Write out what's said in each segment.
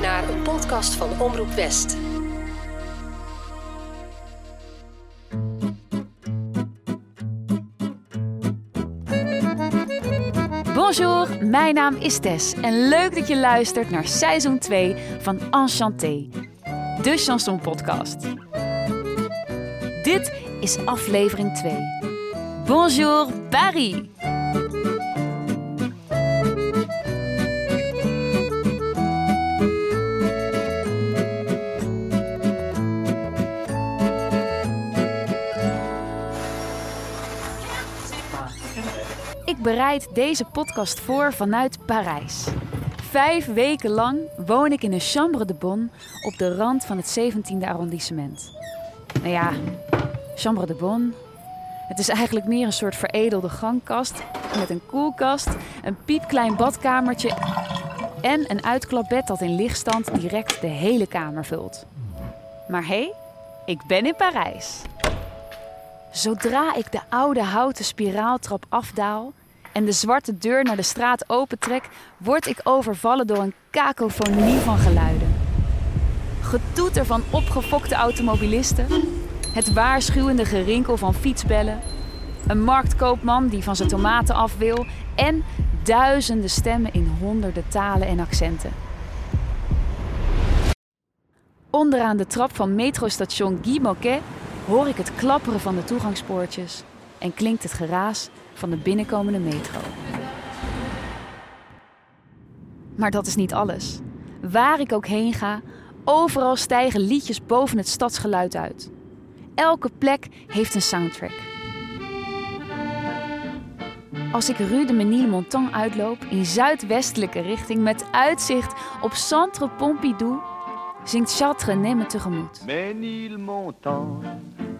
naar een podcast van Omroep West. Bonjour, mijn naam is Tess en leuk dat je luistert naar seizoen 2 van Enchanté, de chanson podcast. Dit is aflevering 2. Bonjour Paris! Bereid deze podcast voor vanuit Parijs. Vijf weken lang woon ik in een chambre de bonne op de rand van het 17e arrondissement. Nou ja, chambre de bonne. Het is eigenlijk meer een soort veredelde gangkast met een koelkast, een piepklein badkamertje en een uitklapbed dat in lichtstand direct de hele kamer vult. Maar hé, hey, ik ben in Parijs. Zodra ik de oude houten spiraaltrap afdaal en de zwarte deur naar de straat opentrek, word ik overvallen door een kakofonie van geluiden. Getoeter van opgefokte automobilisten, het waarschuwende gerinkel van fietsbellen, een marktkoopman die van zijn tomaten af wil en duizenden stemmen in honderden talen en accenten. Onderaan de trap van metrostation Guy Moquet hoor ik het klapperen van de toegangspoortjes en klinkt het geraas van de binnenkomende metro. Maar dat is niet alles. Waar ik ook heen ga, overal stijgen liedjes boven het stadsgeluid uit. Elke plek heeft een soundtrack. Als ik Rue de Menil-Montant uitloop in zuidwestelijke richting met uitzicht op Centre Pompidou, zingt Charles Trenet me tegemoet. Menil-Montant,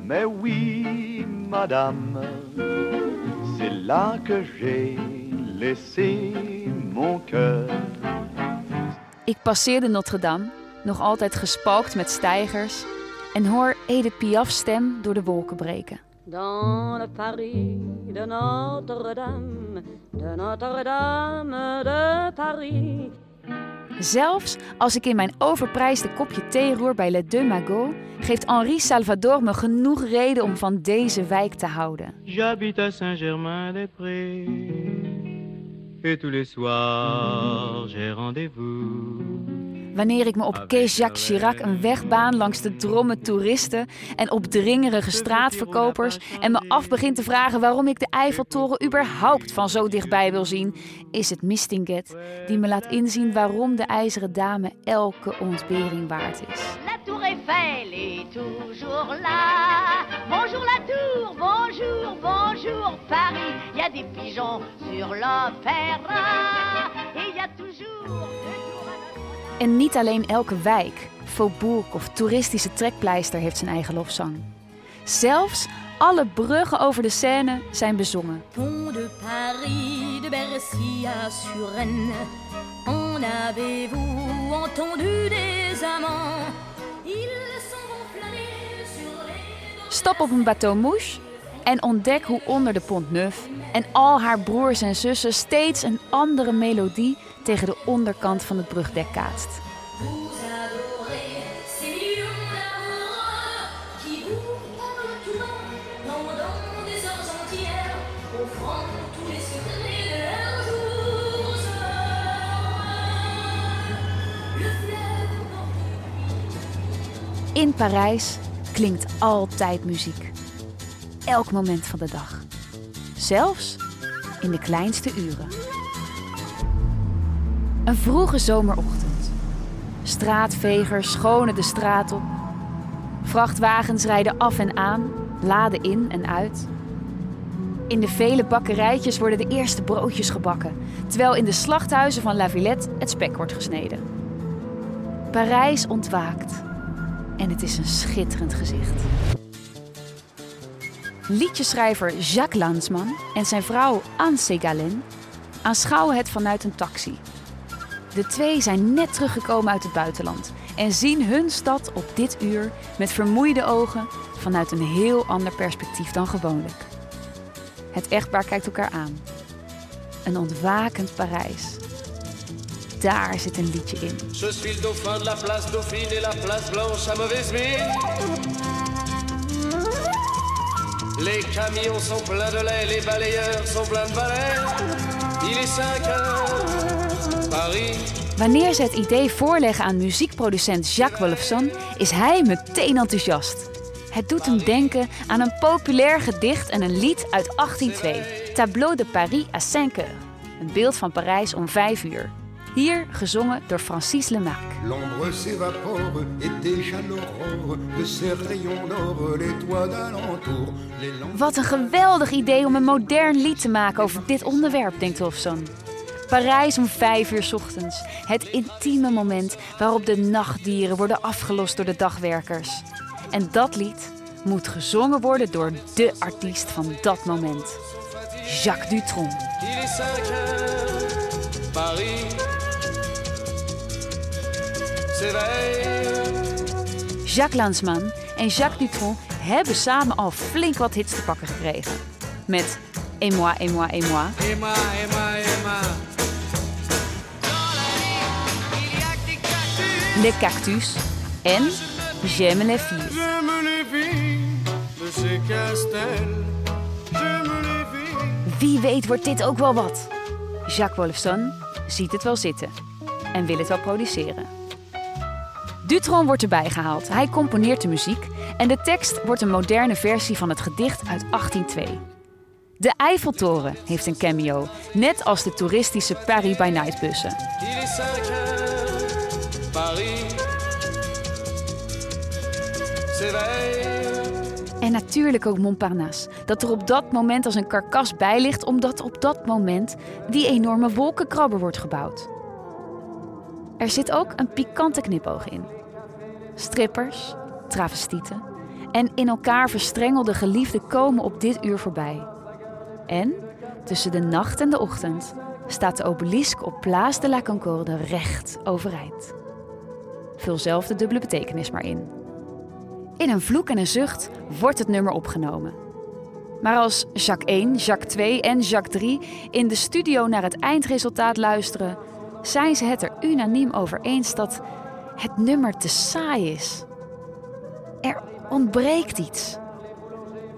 mais oui, madame, c'est là que j'ai laissé mon cœur. Ik passeer de Notre-Dame, nog altijd gespalkt met stijgers, en hoor Edith Piaf's stem door de wolken breken. Dans le Paris de Notre-Dame, de Notre-Dame de Paris. Zelfs als ik in mijn overprijsde kopje thee roer bij Le Deux Magots, geeft Henri Salvador me genoeg reden om van deze wijk te houden. J'habite à Saint-Germain-des-Prés. Et tous les soirs, j'ai rendez-vous. Wanneer ik me op Quai Jacques Chirac een weg baan langs de dromme toeristen en opdringerige straatverkopers en me af begin te vragen waarom ik de Eiffeltoren überhaupt van zo dichtbij wil zien, is het Mistinguet die me laat inzien waarom de ijzeren dame elke ontbering waard is. La tour Eiffel est toujours là. Bonjour la tour, bonjour, bonjour Paris. Il y a des pigeons sur l'opéra. Et il y a toujours... En niet alleen elke wijk, faubourg of toeristische trekpleister heeft zijn eigen lofzang. Zelfs alle bruggen over de Seine zijn bezongen. Pont de Paris, de Bercy à Suresnes. En avez-vous entendu des amants Ils flâner sur les Stap op een bateau mouche en ontdek hoe onder de Pont Neuf en al haar broers en zussen steeds een andere melodie tegen de onderkant van het brugdek kaatst. In Parijs klinkt altijd muziek. Elk moment van de dag. Zelfs in de kleinste uren. Een vroege zomerochtend. Straatvegers schonen de straat op. Vrachtwagens rijden af en aan, laden in en uit. In de vele bakkerijtjes worden de eerste broodjes gebakken, terwijl in de slachthuizen van La Villette het spek wordt gesneden. Parijs ontwaakt en het is een schitterend gezicht. Liedjeschrijver Jacques Lanzmann en zijn vrouw Anne Ségalin aanschouwen het vanuit een taxi. De twee zijn net teruggekomen uit het buitenland en zien hun stad op dit uur met vermoeide ogen vanuit een heel ander perspectief dan gewoonlijk. Het echtpaar kijkt elkaar aan. Een ontwakend Parijs. daar zit een liedje in. Je suis le dauphin de la place Dauphine et la place Blanche à mauvaise mine. Les camions sont pleins de lait, les balayeurs sont pleins de balais. Il est 5 heures. Wanneer ze het idee voorleggen aan muziekproducent Jacques Wolfson, is hij meteen enthousiast. Het doet hem denken aan een populair gedicht en een lied uit 1802, Tableau de Paris à 5 heures. Een beeld van Parijs om 5 uur. Hier gezongen door Francis Lemarque. L'ombre s'évapore et déjà l'aurore de ces rayons d'or, les toits d'alentour. Wat een geweldig idee om een modern lied te maken over dit onderwerp, denkt Wolfson. Parijs om 5 uur 's ochtends. Het intieme moment waarop de nachtdieren worden afgelost door de dagwerkers. En dat lied moet gezongen worden door de artiest van dat moment. Jacques Dutronc. Il est 5 heures, Paris s'éveille. Jacques Lansman en Jacques Dutronc hebben samen al flink wat hits te pakken gekregen. Met Et moi, et moi, et moi, Emma, Emma, Emma. Le Cactus en les filles. De. J'aime les filles. Wie weet wordt dit ook wel wat. Jacques Wolfson ziet het wel zitten en wil het wel produceren. Dutron wordt erbij gehaald. Hij componeert de muziek en de tekst wordt een moderne versie van het gedicht uit 1802. De Eiffeltoren heeft een cameo, net als de toeristische Paris by Night bussen. Paris. En natuurlijk ook Montparnasse, dat er op dat moment als een karkas bij ligt, omdat op dat moment die enorme wolkenkrabber wordt gebouwd. Er zit ook een pikante knipoog in. Strippers, travestieten en in elkaar verstrengelde geliefden komen op dit uur voorbij. En tussen de nacht en de ochtend staat de obelisk op Place de la Concorde recht overeind. Vul zelf de dubbele betekenis maar in. In een vloek en een zucht wordt het nummer opgenomen. Maar als Jacques 1, Jacques 2 en Jacques 3 in de studio naar het eindresultaat luisteren, zijn ze het er unaniem over eens dat het nummer te saai is. Er ontbreekt iets.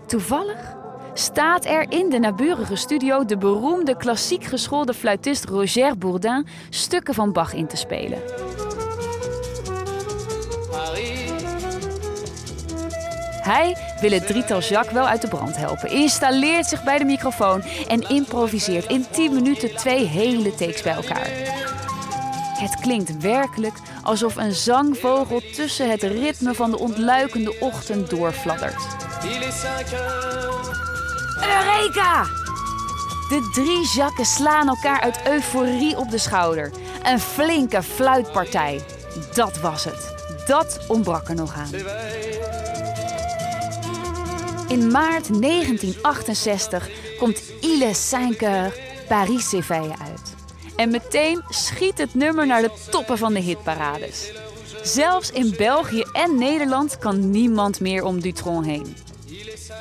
Toevallig staat er in de naburige studio de beroemde klassiek geschoolde fluitist Roger Bourdin stukken van Bach in te spelen. Hij wil het drietal Jacques wel uit de brand helpen, installeert zich bij de microfoon en improviseert in 10 minuten twee hele takes bij elkaar. Het klinkt werkelijk alsof een zangvogel tussen het ritme van de ontluikende ochtend doorfladdert. il est 5 heures. Eureka! De drie Jacques slaan elkaar uit euforie op de schouder. Een flinke fluitpartij. Dat was het. Dat ontbrak er nog aan. In maart 1968 komt Il est 5 heures Paris s'éveille uit. En meteen schiet het nummer naar de toppen van de hitparades. Zelfs in België en Nederland kan niemand meer om Dutron heen.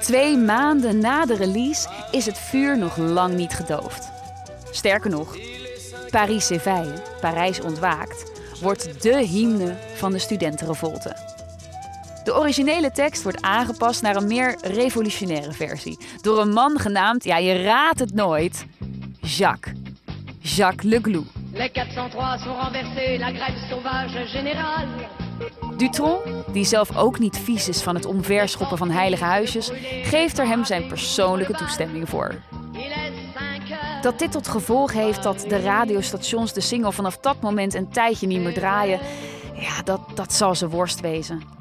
Twee maanden na de release is het vuur nog lang niet gedoofd. Sterker nog, Paris s'éveille, Parijs ontwaakt, wordt de hymne van de studentenrevolte. De originele tekst wordt aangepast naar een meer revolutionaire versie. Door een man genaamd, ja je raadt het nooit, Jacques. Jacques Leglou. Les 403 sont renversés, la grève sauvage générale. Dutron, die zelf ook niet vies is van het omverschoppen van heilige huisjes, geeft er hem zijn persoonlijke toestemming voor. Il est 5 heures. Dat dit tot gevolg heeft dat de radiostations de single vanaf dat moment een tijdje niet meer draaien, ja, dat, dat zal ze worst wezen.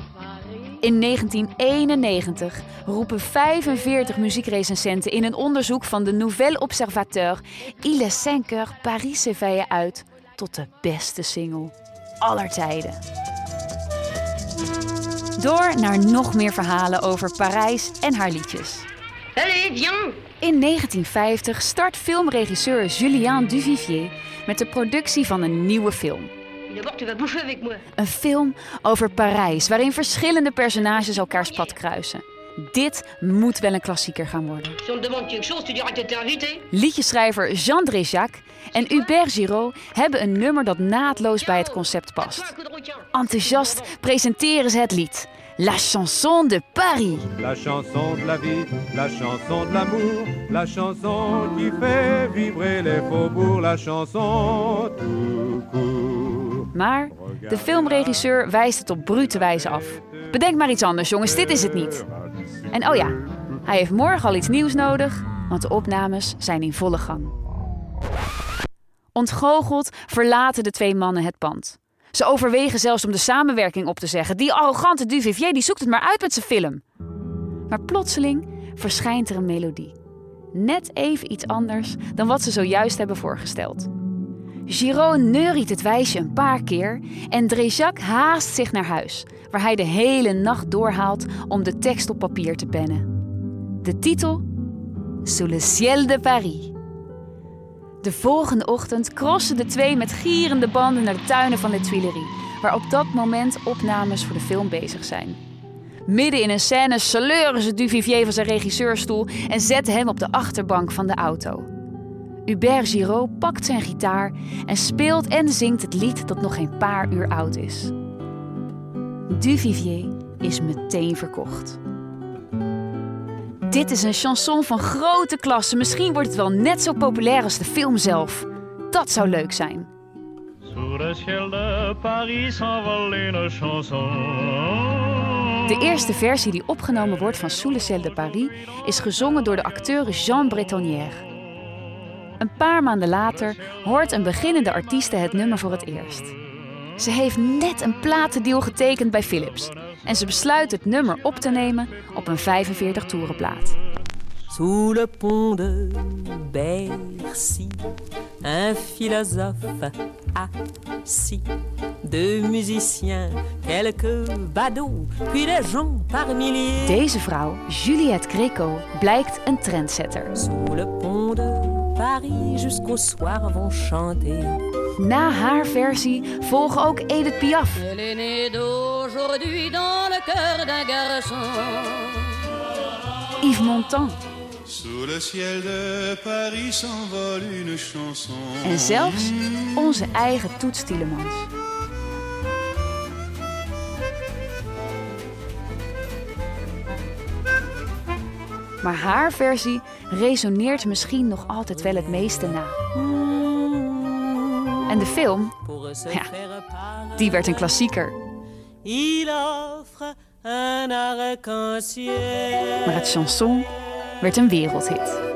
In 1991 roepen 45 muziekrecensenten in een onderzoek van de Nouvelle Observateur Il est 5 heures Paris s'éveille uit tot de beste single aller tijden. Door naar nog meer verhalen over Parijs en haar liedjes. Allez, viens In 1950 start filmregisseur Julien Duvivier met de productie van een nieuwe film. D'abord, tu vas bouffer avec moi. Een film over Parijs waarin verschillende personages elkaars pad kruisen. Dit moet wel een klassieker gaan worden. Liedjeschrijver Jean Dréjac en Hubert Giraud hebben een nummer dat naadloos bij het concept past. Enthousiast presenteren ze het lied. La chanson de Paris. La chanson de la vie, la chanson de l'amour, la chanson qui fait vibrer les faubourgs, la chanson tout court. Maar de filmregisseur wijst het op brute wijze af. Bedenk maar iets anders, jongens, dit is het niet. En oh ja, hij heeft morgen al iets nieuws nodig, want de opnames zijn in volle gang. Ontgoocheld verlaten de twee mannen het pand. Ze overwegen zelfs om de samenwerking op te zeggen. Die arrogante Duvivier die zoekt het maar uit met zijn film. Maar plotseling verschijnt er een melodie. Net even iets anders dan wat ze zojuist hebben voorgesteld. Giraud neuriet het wijsje een paar keer en Dréjac haast zich naar huis, waar hij de hele nacht doorhaalt om de tekst op papier te pennen. De titel? Sous le ciel de Paris. De volgende ochtend crossen de twee met gierende banden naar de tuinen van de Tuileries, waar op dat moment opnames voor de film bezig zijn. Midden in een scène saleuren ze Duvivier van zijn regisseurstoel en zetten hem op de achterbank van de auto. Hubert Giraud pakt zijn gitaar en speelt en zingt het lied dat nog geen paar uur oud is. Duvivier is meteen verkocht. Dit is een chanson van grote klasse. Misschien wordt het wel net zo populair als de film zelf. Dat zou leuk zijn. De eerste versie die opgenomen wordt van Sous le ciel de Paris is gezongen door de acteur Jean Bretonnière. Een paar maanden later hoort een beginnende artieste het nummer voor het eerst. Ze heeft net een platendeal getekend bij Philips en ze besluit het nummer op te nemen op een 45 toerenplaat. Sous le pont de Bercy, un philosophe assis, deux musiciens, quelques badauds, puis des gens par milliers. Deze vrouw, Juliette Gréco, blijkt een trendsetter. Sous le pont de Paris, jusqu'au soir vont chanter. Na haar versie volgen ook Edith Piaf, Elle est née d'aujourd'hui dans le cœur d'un garçon. Yves Montand Sous le ciel de Paris s'envole une chanson. en zelfs onze eigen Toets Tielemans. Maar haar versie resoneert misschien nog altijd wel het meeste na. En de film, Ja, die werd een klassieker. Maar het chanson werd een wereldhit.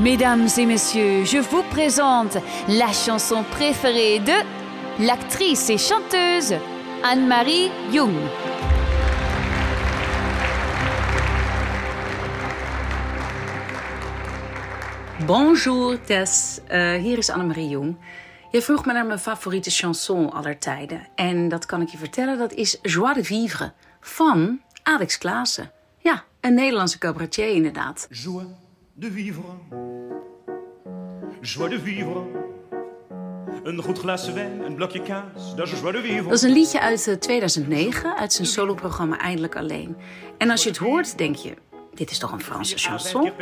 Mesdames et messieurs, je vous présente la chanson préférée de l'actrice et chanteuse Anne-Marie Jung. Bonjour Tess, Eh, hier is Annemarie Jong. Je vroeg me naar mijn favoriete chanson aller tijden. En dat kan ik je vertellen, dat is Joie de Vivre van Alex Klaassen. Ja, een Nederlandse cabaretier inderdaad. Joie de vivre. Joie de vivre. Een goed glas wijn, een blokje kaas, dat is joie de vivre. Dat is een liedje uit eh, 2009, uit zijn soloprogramma Eindelijk Alleen. En als je het hoort, denk je, dit is toch een Franse chanson?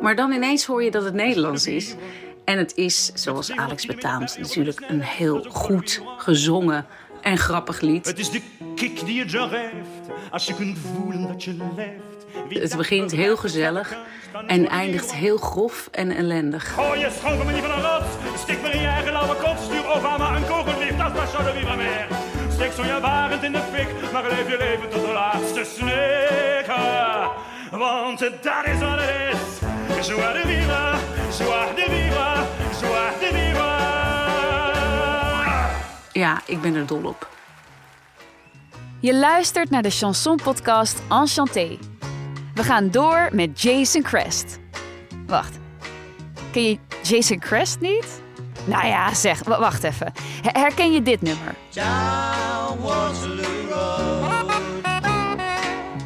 Maar dan ineens hoor je dat het Nederlands is. En het is, zoals Alex betaamt, natuurlijk een heel goed gezongen en grappig lied. Het is de kick die je zo geeft, als je kunt voelen dat je leeft. Wie Het begint heel gezellig en eindigt heel grof en ellendig. Gooi je schotel me niet van een rots. Stik me in je eigen lauwe kot. Stuur Obama een kogellief. Dat pas zo de vivre meer. Steek zo je warend in de fik. Maar leef je leven tot de laatste snikken. Want dat is wat het is. Joie de vivre. Joie de vivre. Joie de vivre. Ja, ik ben er dol op. Je luistert naar de chanson-podcast Enchanté. We gaan door met Jason Crest. Wacht, ken je Jason Crest niet? Nou ja, zeg, wa- wacht even. Her- Herken je dit nummer? Down Waterloo Road.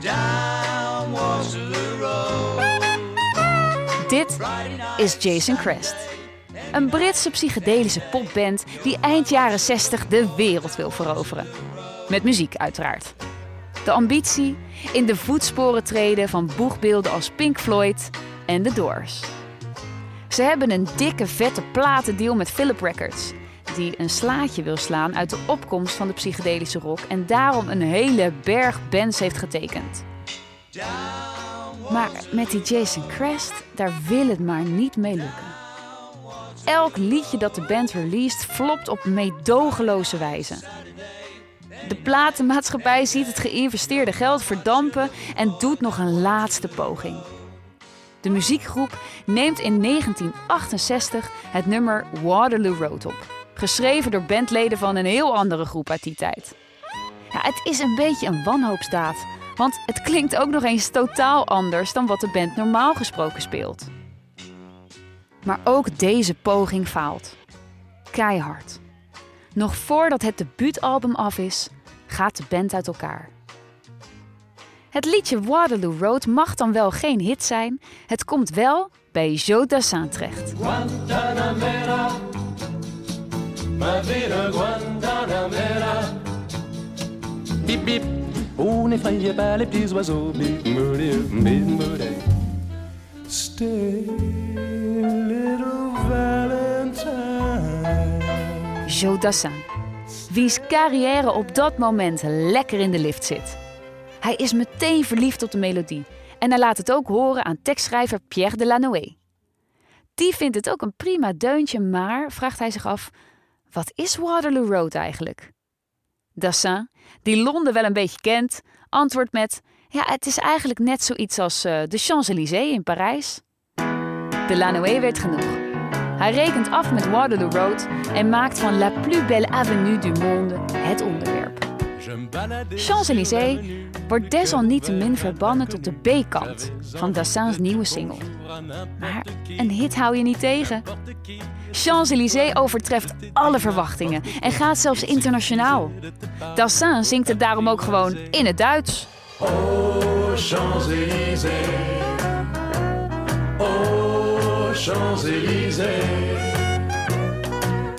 Down Waterloo Road. Dit is Jason Crest. Een Britse psychedelische popband die eind jaren 60 de wereld wil veroveren. Met muziek uiteraard. De ambitie in de voetsporen treden van boegbeelden als Pink Floyd en The Doors. Ze hebben een dikke vette platendeal met Philip Records, die een slaatje wil slaan uit de opkomst van de psychedelische rock en daarom een hele berg bands heeft getekend. Maar met die Jason Crest, daar wil het maar niet mee lukken. Elk liedje dat de band released flopt op meedogenloze wijze. De platenmaatschappij ziet het geïnvesteerde geld verdampen en doet nog een laatste poging. De muziekgroep neemt in 1968 het nummer Waterloo Road op, geschreven door bandleden van een heel andere groep uit die tijd. Ja, het is een beetje een wanhoopsdaad, want het klinkt ook nog eens totaal anders dan wat de band normaal gesproken speelt. Maar ook deze poging faalt. Keihard. Nog voordat het debuutalbum af is, gaat de band uit elkaar. Het liedje Waterloo Road mag dan wel geen hit zijn, het komt wel bij Joe Dassin terecht. Stay, little Valentine. Joe Dassin, wiens carrière op dat moment lekker in de lift zit. Hij is meteen verliefd op de melodie en hij laat het ook horen aan tekstschrijver Pierre Delanoë. Die vindt het ook een prima deuntje, maar vraagt hij zich af: wat is Waterloo Road eigenlijk? Dassin, die Londen wel een beetje kent, antwoordt met: ja, het is eigenlijk net zoiets als eh, de Champs-Élysées in Parijs. Delanoë werd genoeg. Hij rekent af met Waterloo Road en maakt van La plus belle avenue du monde het onderwerp. Champs-Élysées wordt desalniettemin verbannen tot de B-kant van Dassins nieuwe single. Maar een hit hou je niet tegen. Champs-Élysées overtreft alle verwachtingen en gaat zelfs internationaal. Dassin zingt het daarom ook gewoon in het Duits. Oh, Champs-Élysées. Oh, Champs-Élysées.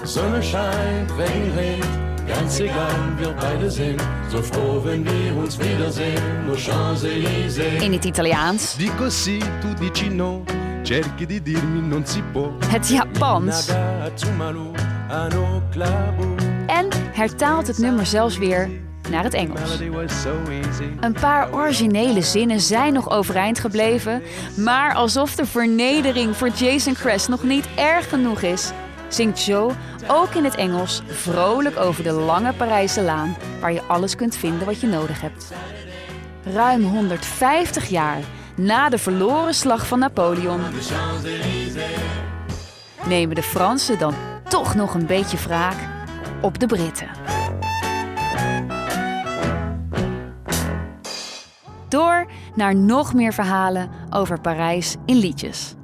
Sonne scheint, Regen regnet, ganz egal, wir beide sind so froh, wenn wir uns wiedersehen. Champs-Élysées. In het Italiaans, Di così tu dici no, cerchi di dirmi non si può. het Japans en hertaalt het nummer zelfs weer naar het Engels. Een paar originele zinnen zijn nog overeind gebleven, maar alsof de vernedering voor Jason Crest nog niet erg genoeg is, zingt Joe ook in het Engels vrolijk over de lange Parijse laan waar je alles kunt vinden wat je nodig hebt. Ruim 150 jaar na de verloren slag van Napoleon nemen de Fransen dan toch nog een beetje wraak op de Britten. Door naar nog meer verhalen over Parijs in liedjes.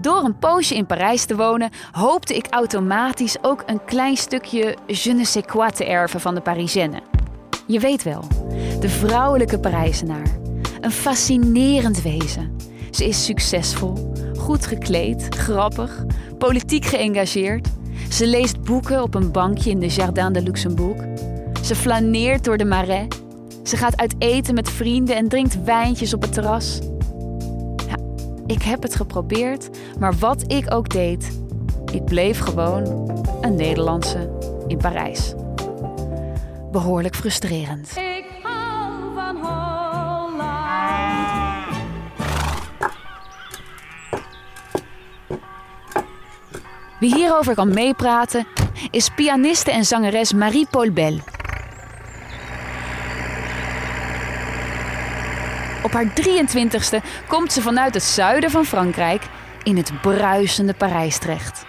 Door een poosje in Parijs te wonen, hoopte ik automatisch ook een klein stukje je ne sais quoi te erven van de Parisienne. Je weet wel, de vrouwelijke Parijzenaar. Een fascinerend wezen. Ze is succesvol, goed gekleed, grappig, politiek geëngageerd. Ze leest boeken op een bankje in de Jardin de Luxembourg. Ze flaneert door de Marais. Ze gaat uit eten met vrienden en drinkt wijntjes op het terras. Ja, ik heb het geprobeerd, maar wat ik ook deed, ik bleef gewoon een Nederlandse in Parijs. Behoorlijk frustrerend. Ik hou van Holland. Wie hierover kan meepraten is pianiste en zangeres Marie-Paul Bell. Op haar 23ste komt ze vanuit het zuiden van Frankrijk in het bruisende Parijs terecht.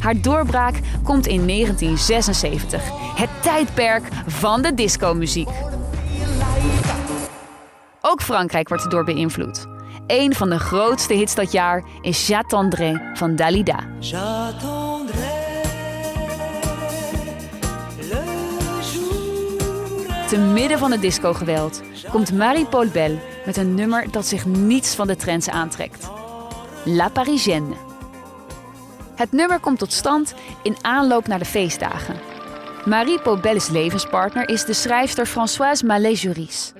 Haar doorbraak komt in 1976, het tijdperk van de discomuziek. Ook Frankrijk wordt erdoor beïnvloed. Een van de grootste hits dat jaar is J'attendrai van Dalida. Te midden van het discogeweld komt Marie-Paul Bell met een nummer dat zich niets van de trends aantrekt. La Parisienne. Het nummer komt tot stand in aanloop naar de feestdagen. Marie Pobel's levenspartner is de schrijfster Françoise Mallet-Juris.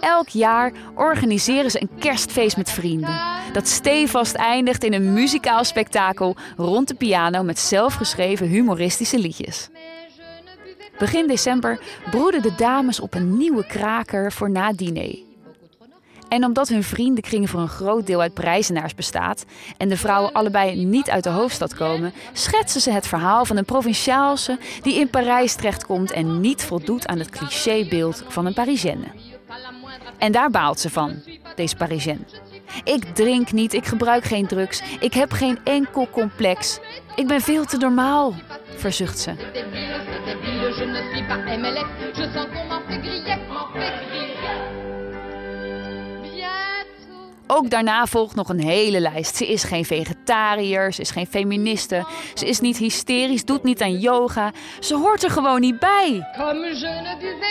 Elk jaar organiseren ze een kerstfeest met vrienden. Dat stevast eindigt in een muzikaal spektakel rond de piano met zelfgeschreven humoristische liedjes. Begin december broeden de dames op een nieuwe kraker voor na diner. En omdat hun vriendenkring voor een groot deel uit Parijzenaars bestaat en de vrouwen allebei niet uit de hoofdstad komen, schetsen ze het verhaal van een provinciaalse die in Parijs terechtkomt en niet voldoet aan het clichébeeld van een Parisienne. En daar baalt ze van, deze Parisienne. Ik drink niet, ik gebruik geen drugs, ik heb geen enkel complex. Ik ben veel te normaal, verzucht ze. Ook daarna volgt nog een hele lijst. Ze is geen vegetariër, ze is geen feministe, ze is niet hysterisch, doet niet aan yoga. Ze hoort er gewoon niet bij. Comme je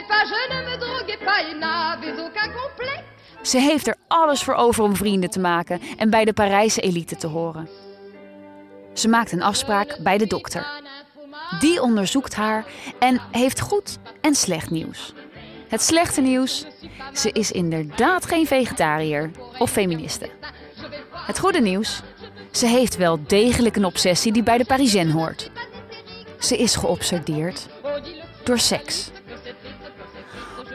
pas, je me. Ze heeft er alles voor over om vrienden te maken en bij de Parijse elite te horen. Ze maakt een afspraak bij de dokter. Die onderzoekt haar en heeft goed en slecht nieuws. Het slechte nieuws: ze is inderdaad geen vegetariër of feministe. Het goede nieuws: ze heeft wel degelijk een obsessie die bij de Parisienne hoort. Ze is geobsedeerd door seks.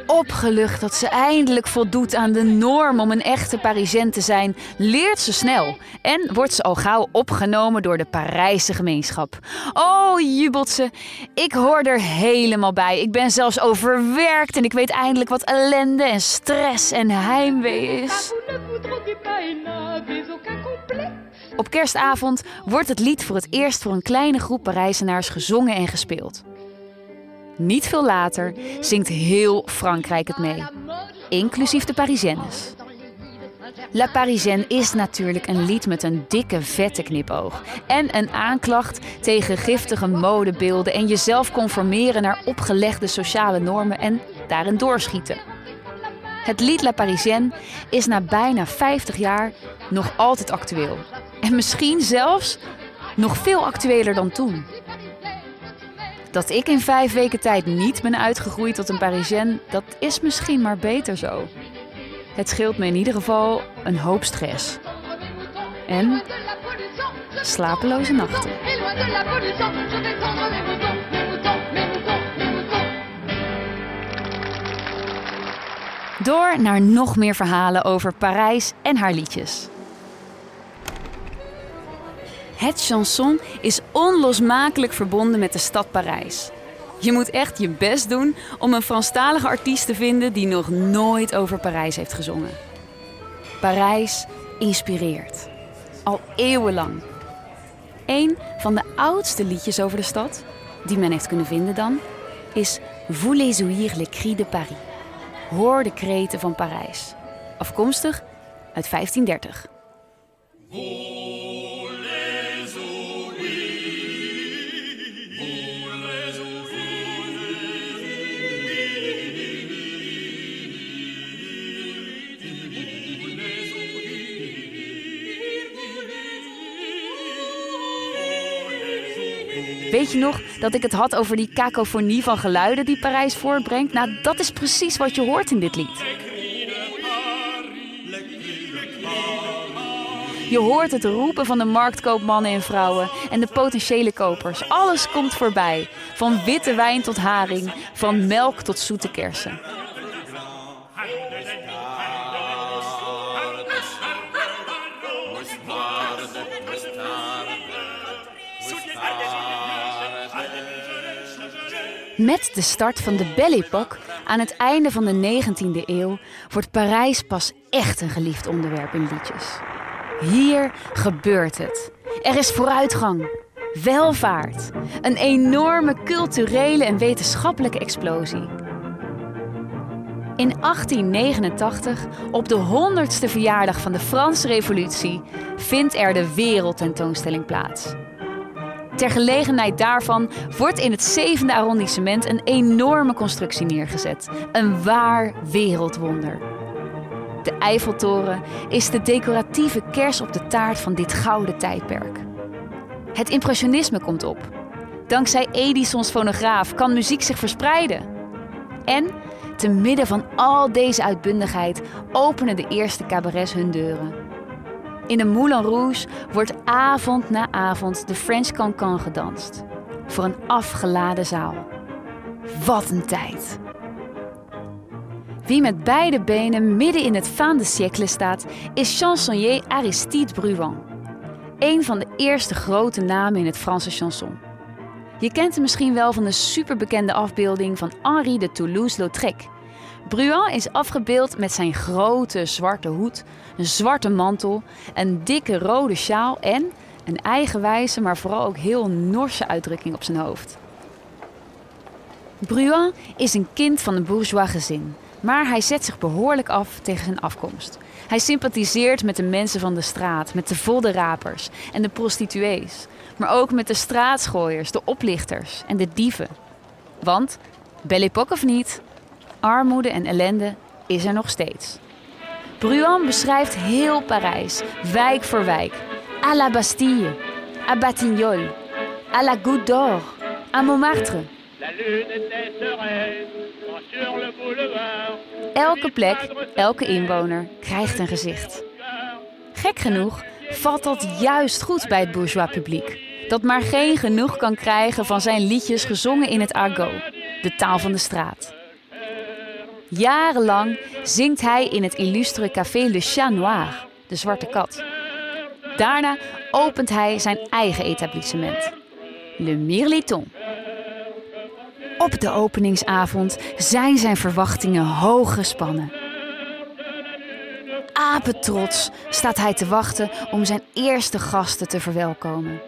Opgelucht dat ze eindelijk voldoet aan de norm om een echte Parisienne te zijn, leert ze snel en wordt ze al gauw opgenomen door de Parijse gemeenschap. Oh, jubelt ze, ik hoor er helemaal bij. Ik ben zelfs overwerkt en ik weet eindelijk wat ellende en stress en heimwee is. Op kerstavond wordt het lied voor het eerst voor een kleine groep Parijzenaars gezongen en gespeeld. Niet veel later zingt heel Frankrijk het mee, inclusief de Parisiennes. La Parisienne is natuurlijk een lied met een dikke vette knipoog en een aanklacht tegen giftige modebeelden en jezelf conformeren naar opgelegde sociale normen en daarin doorschieten. Het lied La Parisienne is na bijna 50 jaar nog altijd actueel. En misschien zelfs nog veel actueler dan toen. Dat ik in vijf weken tijd niet ben uitgegroeid tot een Parisienne, dat is misschien maar beter zo. Het scheelt me in ieder geval een hoop stress. En slapeloze nachten. Door naar nog meer verhalen over Parijs en haar liedjes. Het chanson is onlosmakelijk verbonden met de stad Parijs. Je moet echt je best doen om een Franstalige artiest te vinden die nog nooit over Parijs heeft gezongen. Parijs inspireert. Al eeuwenlang. Een van de oudste liedjes over de stad, die men heeft kunnen vinden dan, is Voulez ouïr les cris de Paris. Hoor de kreten van Parijs. Afkomstig uit 1530. Weet je nog dat ik het had over die kakofonie van geluiden die Parijs voortbrengt? Nou, dat is precies wat je hoort in dit lied. Je hoort het roepen van de marktkoopmannen en vrouwen en de potentiële kopers. Alles komt voorbij. Van witte wijn tot haring, van melk tot zoete kersen. Met de start van de Belle Époque aan het einde van de 19e eeuw wordt Parijs pas echt een geliefd onderwerp in liedjes. Hier gebeurt het. Er is vooruitgang, welvaart, een enorme culturele en wetenschappelijke explosie. In 1889, op de 100ste verjaardag van de Franse Revolutie, vindt er de Wereldtentoonstelling plaats. Ter gelegenheid daarvan wordt in het zevende arrondissement een enorme constructie neergezet. Een waar wereldwonder. De Eiffeltoren is de decoratieve kers op de taart van dit gouden tijdperk. Het impressionisme komt op. Dankzij Edisons fonograaf kan muziek zich verspreiden. En te midden van al deze uitbundigheid openen de eerste cabarets hun deuren. In de Moulin Rouge wordt avond na avond de French Cancan gedanst. Voor een afgeladen zaal. Wat een tijd! Wie met beide benen midden in het fin de staat, is chansonnier Aristide Bruant. Een van de eerste grote namen in het Franse chanson. Je kent hem misschien wel van de superbekende afbeelding van Henri de Toulouse-Lautrec. Bruant is afgebeeld met zijn grote zwarte hoed, een zwarte mantel, een dikke rode sjaal en een eigenwijze, maar vooral ook heel Norse uitdrukking op zijn hoofd. Bruant is een kind van een bourgeois gezin, maar hij zet zich behoorlijk af tegen zijn afkomst. Hij sympathiseert met de mensen van de straat, met de voddenrapers en de prostituees, maar ook met de straatschooiers, de oplichters en de dieven. Want, belle époque of niet, armoede en ellende is er nog steeds. Bruant beschrijft heel Parijs, wijk voor wijk. À la Bastille, à Batignolles, à la Goutte d'Or, à Montmartre. Elke plek, elke inwoner krijgt een gezicht. Gek genoeg valt dat juist goed bij het bourgeois publiek. Dat maar geen genoeg kan krijgen van zijn liedjes gezongen in het argot, de taal van de straat. Jarenlang zingt hij in het illustre café Le Chat Noir, de Zwarte Kat. Daarna opent hij zijn eigen etablissement, Le Mirliton. Op de openingsavond zijn zijn verwachtingen hoog gespannen. Apetrots staat hij te wachten om zijn eerste gasten te verwelkomen.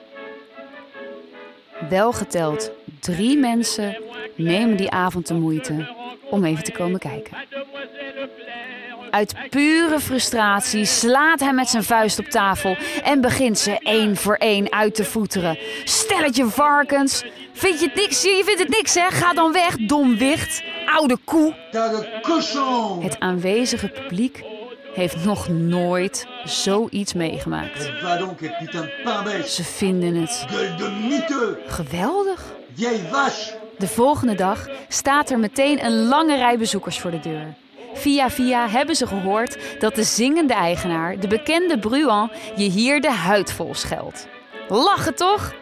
Welgeteld drie mensen nemen die avond de moeite om even te komen kijken. Uit pure frustratie slaat hij met zijn vuist op tafel en begint ze één voor één uit te voeteren. Stelletje varkens! Vind je het niks? Je vindt het niks, hè? Ga dan weg, dom wicht! Oude koe! Het aanwezige publiek heeft nog nooit zoiets meegemaakt. Ze vinden het geweldig. De volgende dag staat er meteen een lange rij bezoekers voor de deur. Via via hebben ze gehoord dat de zingende eigenaar, de bekende Bruant, je hier de huid vol scheldt. Lachen toch?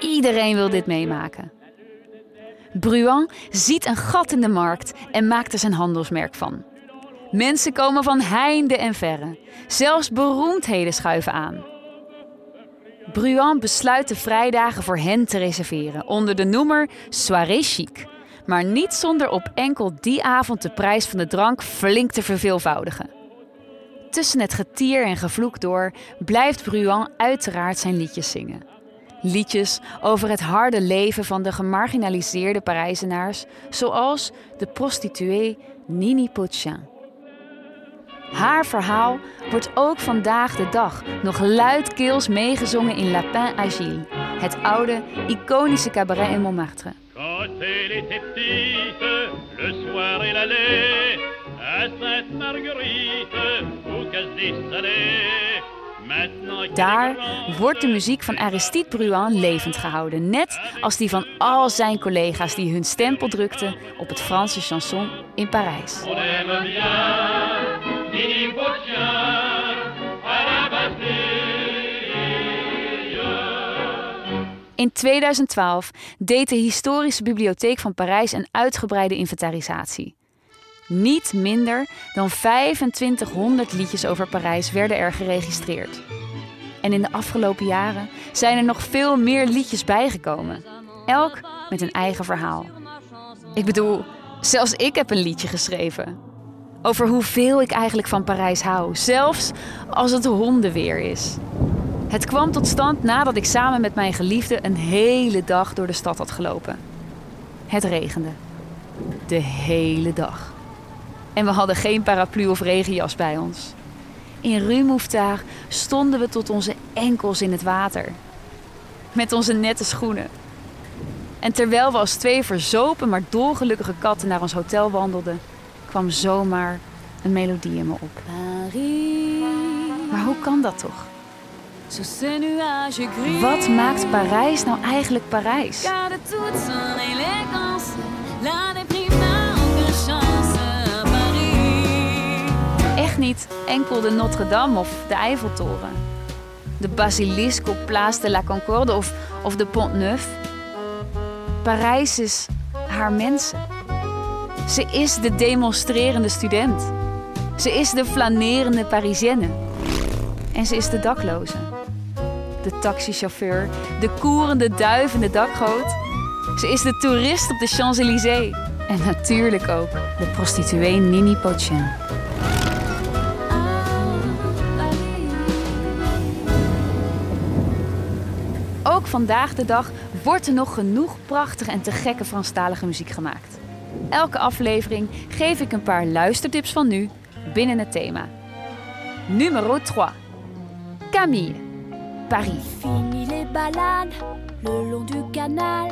Iedereen wil dit meemaken. Bruant ziet een gat in de markt en maakt er zijn handelsmerk van. Mensen komen van heinde en verre. Zelfs beroemdheden schuiven aan. Bruant besluit de vrijdagen voor hen te reserveren onder de noemer Soirée Chic. Maar niet zonder op enkel die avond de prijs van de drank flink te verveelvoudigen. Tussen het getier en gevloek door blijft Bruant uiteraard zijn liedjes zingen. Liedjes over het harde leven van de gemarginaliseerde Parijzenaars, zoals de prostituee Nini Pochin. Haar verhaal wordt ook vandaag de dag nog luidkeels meegezongen in Lapin Agile, het oude, iconische cabaret in Montmartre. Quand elle était petite, le soir elle allait à Sainte-Marguerite, au casse Daar wordt de muziek van Aristide Bruant levend gehouden, net als die van al zijn collega's die hun stempel drukten op het Franse chanson in Parijs. In 2012 deed de Historische Bibliotheek van Parijs een uitgebreide inventarisatie. Niet minder dan 2500 liedjes over Parijs werden er geregistreerd. En in de afgelopen jaren zijn er nog veel meer liedjes bijgekomen. Elk met een eigen verhaal. Ik bedoel, zelfs ik heb een liedje geschreven. Over hoeveel ik eigenlijk van Parijs hou, zelfs als het hondenweer is. Het kwam tot stand nadat ik samen met mijn geliefde een hele dag door de stad had gelopen. Het regende. De hele dag. En we hadden geen paraplu of regenjas bij ons. In Rue Mouffetard stonden we tot onze enkels in het water. Met onze nette schoenen. En terwijl we als twee verzopen maar dolgelukkige katten naar ons hotel wandelden, kwam zomaar een melodie in me op. Maar hoe kan dat toch? Wat maakt Parijs nou eigenlijk Parijs? Paris. Echt niet enkel de Notre-Dame of de Eiffeltoren. De basilisque op Place de la Concorde of, of de Pont Neuf. Parijs is haar mensen. Ze is de demonstrerende student. Ze is de flanerende Parisienne. En ze is de dakloze. De taxichauffeur, de koerende duif in de dakgoot. Ze is de toerist op de Champs-Élysées. En natuurlijk ook de prostituee Nini Pochin. Ook vandaag de dag wordt er nog genoeg prachtige en te gekke Franstalige muziek gemaakt. Elke aflevering geef ik een paar luistertips van nu binnen het thema. Numero 3. Camille. Paris. Fini les balades le long du canal,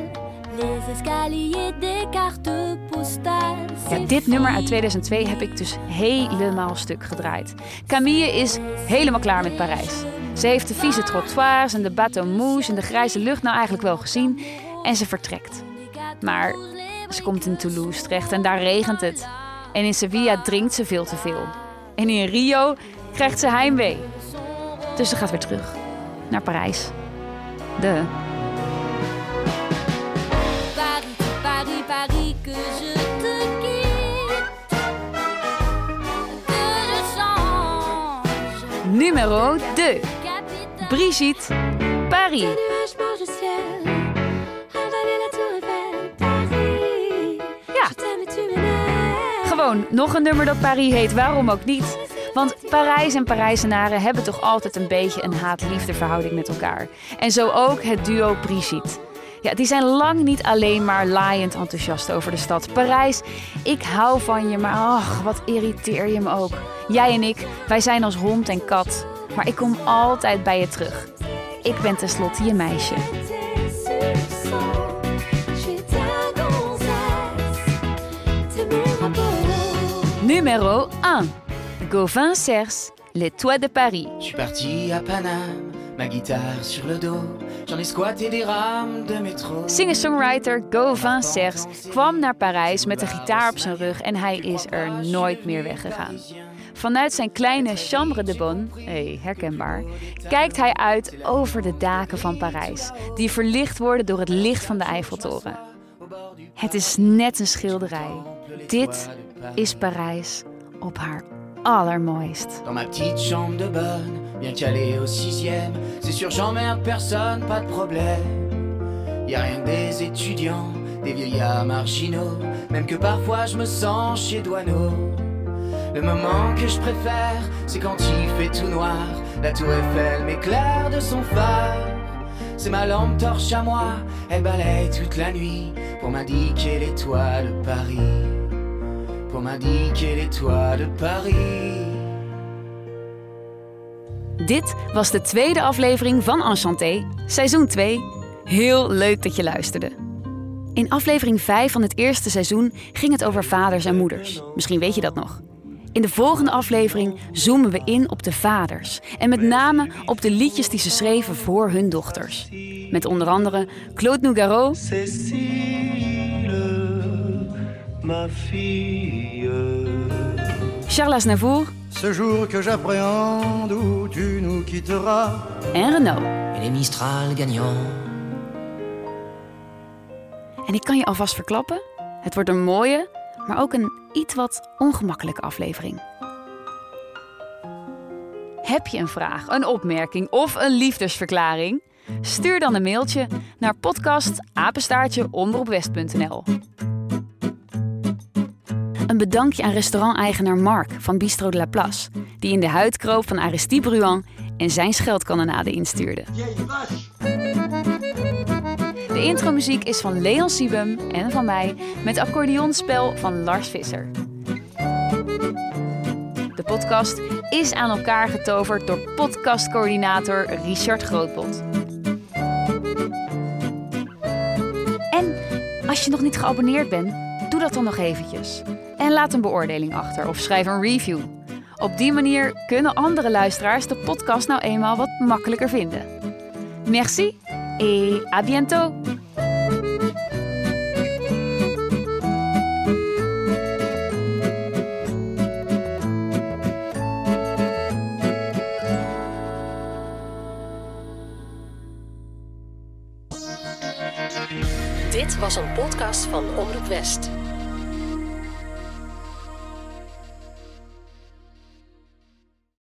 les escaliers des cartes postales. Ja, dit nummer uit 2002 heb ik dus helemaal stuk gedraaid. Camille is helemaal klaar met Parijs. Ze heeft de vieze trottoirs en de bateau mouche en de grijze lucht nou eigenlijk wel gezien en ze vertrekt. Maar ze komt in Toulouse terecht en daar regent het. En in Sevilla drinkt ze veel te veel. En in Rio krijgt ze heimwee. Dus ze gaat weer terug naar Parijs. De. Paris, Paris, Paris, que je te quitte, que je change. Numero 2. Brigitte. Paris. Gewoon nog een nummer dat Paris heet, waarom ook niet? Want Parijs en Parijzenaren hebben toch altijd een beetje een haat-liefde verhouding met elkaar. En zo ook het duo Brigitte. Ja, die zijn lang niet alleen maar laaiend enthousiast over de stad. Parijs, ik hou van je, maar ach, wat irriteer je me ook. Jij en ik, wij zijn als hond en kat. Maar ik kom altijd bij je terug. Ik ben tenslotte je meisje. Numero 1. Gauvin Cers, Les Toits de Paris. Je suis parti à Paname, ma guitare sur le dos. J'en ai squatté des rames de métro. Singer-songwriter Gauvin Cers kwam naar Parijs met een gitaar op zijn rug en hij is er nooit meer weggegaan. Vanuit zijn kleine chambre de bonne, hey, herkenbaar, kijkt hij uit over de daken van Parijs, die verlicht worden door het licht van de Eiffeltoren. Het is net een schilderij. Dit is Parijs op haar. Dans ma petite chambre de bonne, bien calée au sixième. C'est sûr, j'emmerde personne, pas de problème. Y a rien que des étudiants, des vieillards marginaux. Même que parfois je me sens chez Douaneau. Le moment que je préfère, c'est quand il fait tout noir. La tour Eiffel m'éclaire de son phare. C'est ma lampe torche à moi, elle balaye toute la nuit pour m'indiquer de Paris. Pour m'indiquer les toits de Paris. Dit was de tweede aflevering van Enchanté, seizoen 2. Heel leuk dat je luisterde. In aflevering 5 van het eerste seizoen ging het over vaders en moeders. Misschien weet je dat nog. In de volgende aflevering zoomen we in op de vaders. En met name op de liedjes die ze schreven voor hun dochters. Met onder andere Claude Nougaro, ma fille. Charles Aznavour Ce jour que j'appréhende où tu nous quitteras. en Renaud. Et les Mistral gagnants. En ik kan je alvast verklappen, het wordt een mooie, maar ook een iets wat ongemakkelijke aflevering. Heb je een vraag, een opmerking of een liefdesverklaring? Stuur dan een mailtje naar podcastapenstaartje.omroepwest.nl Een bedankje aan restauranteigenaar Mark van Bistro de la Place, die in de huid kroop van Aristide Bruan en zijn scheldkanonade instuurde. De intromuziek is van Leon Siebem en van mij met accordeonspel van Lars Visser. De podcast is aan elkaar getoverd door podcastcoördinator Richard Grootbot. En als je nog niet geabonneerd bent, Doe dat dan nog eventjes. En laat een beoordeling achter of schrijf een review. Op die manier kunnen andere luisteraars de podcast nou eenmaal wat makkelijker vinden. Merci et à bientôt! Dit was een podcast van Omroep West.